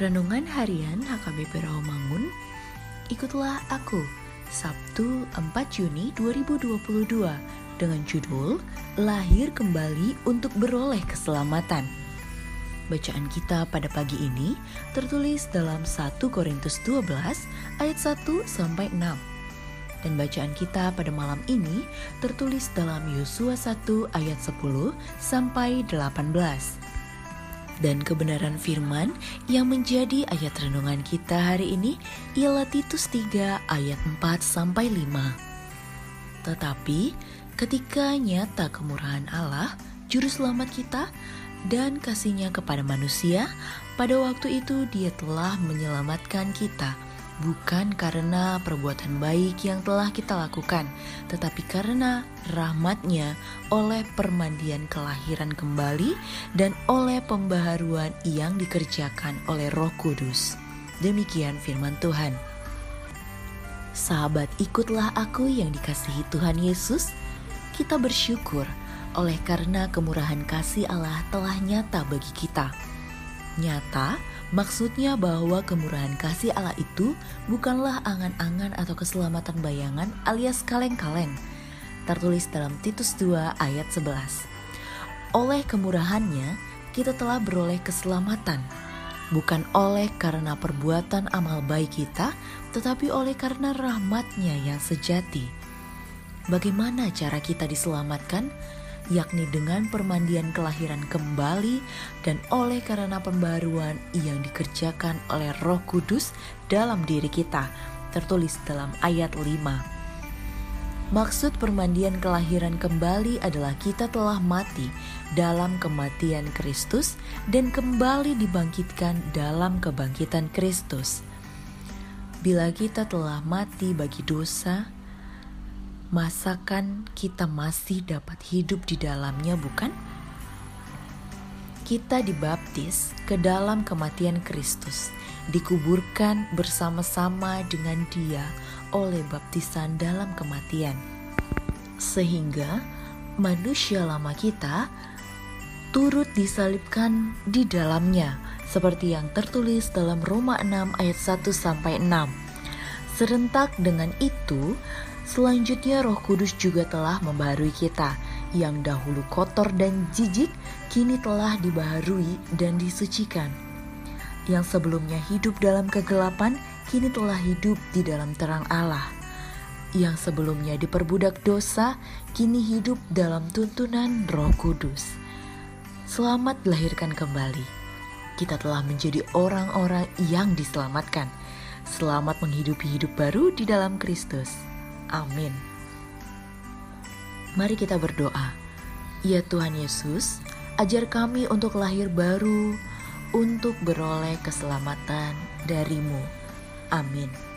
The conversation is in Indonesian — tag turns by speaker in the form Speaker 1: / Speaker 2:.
Speaker 1: Renungan Harian HKBP Rawamangun Ikutlah aku Sabtu 4 Juni 2022 dengan judul Lahir Kembali untuk Beroleh Keselamatan. Bacaan kita pada pagi ini tertulis dalam 1 Korintus 12 ayat 1 sampai 6. Dan bacaan kita pada malam ini tertulis dalam Yosua 1 ayat 10 sampai 18 dan kebenaran firman yang menjadi ayat renungan kita hari ini ialah Titus 3 ayat 4 sampai 5. Tetapi ketika nyata kemurahan Allah, juru selamat kita dan kasihnya kepada manusia, pada waktu itu dia telah menyelamatkan kita bukan karena perbuatan baik yang telah kita lakukan, tetapi karena rahmatnya oleh permandian kelahiran kembali dan oleh pembaharuan yang dikerjakan oleh roh kudus. Demikian firman Tuhan. Sahabat ikutlah aku yang dikasihi Tuhan Yesus, kita bersyukur oleh karena kemurahan kasih Allah telah nyata bagi kita. Nyata Maksudnya bahwa kemurahan kasih Allah itu bukanlah angan-angan atau keselamatan bayangan alias kaleng-kaleng. Tertulis dalam Titus 2 ayat 11. Oleh kemurahannya, kita telah beroleh keselamatan. Bukan oleh karena perbuatan amal baik kita, tetapi oleh karena rahmatnya yang sejati. Bagaimana cara kita diselamatkan? Yakni dengan permandian kelahiran kembali dan oleh karena pembaruan yang dikerjakan oleh Roh Kudus dalam diri kita, tertulis dalam ayat 5. Maksud permandian kelahiran kembali adalah kita telah mati dalam kematian Kristus dan kembali dibangkitkan dalam kebangkitan Kristus. Bila kita telah mati bagi dosa, masakan kita masih dapat hidup di dalamnya, bukan? Kita dibaptis ke dalam kematian Kristus, dikuburkan bersama-sama dengan Dia oleh baptisan dalam kematian, sehingga manusia lama kita turut disalibkan di dalamnya, seperti yang tertulis dalam Roma 6 ayat 1 sampai 6. Serentak dengan itu, Selanjutnya roh kudus juga telah membaharui kita yang dahulu kotor dan jijik kini telah dibaharui dan disucikan. Yang sebelumnya hidup dalam kegelapan kini telah hidup di dalam terang Allah. Yang sebelumnya diperbudak dosa kini hidup dalam tuntunan roh kudus. Selamat dilahirkan kembali. Kita telah menjadi orang-orang yang diselamatkan. Selamat menghidupi hidup baru di dalam Kristus. Amin. Mari kita berdoa. Ya Tuhan Yesus, ajar kami untuk lahir baru, untuk beroleh keselamatan darimu. Amin.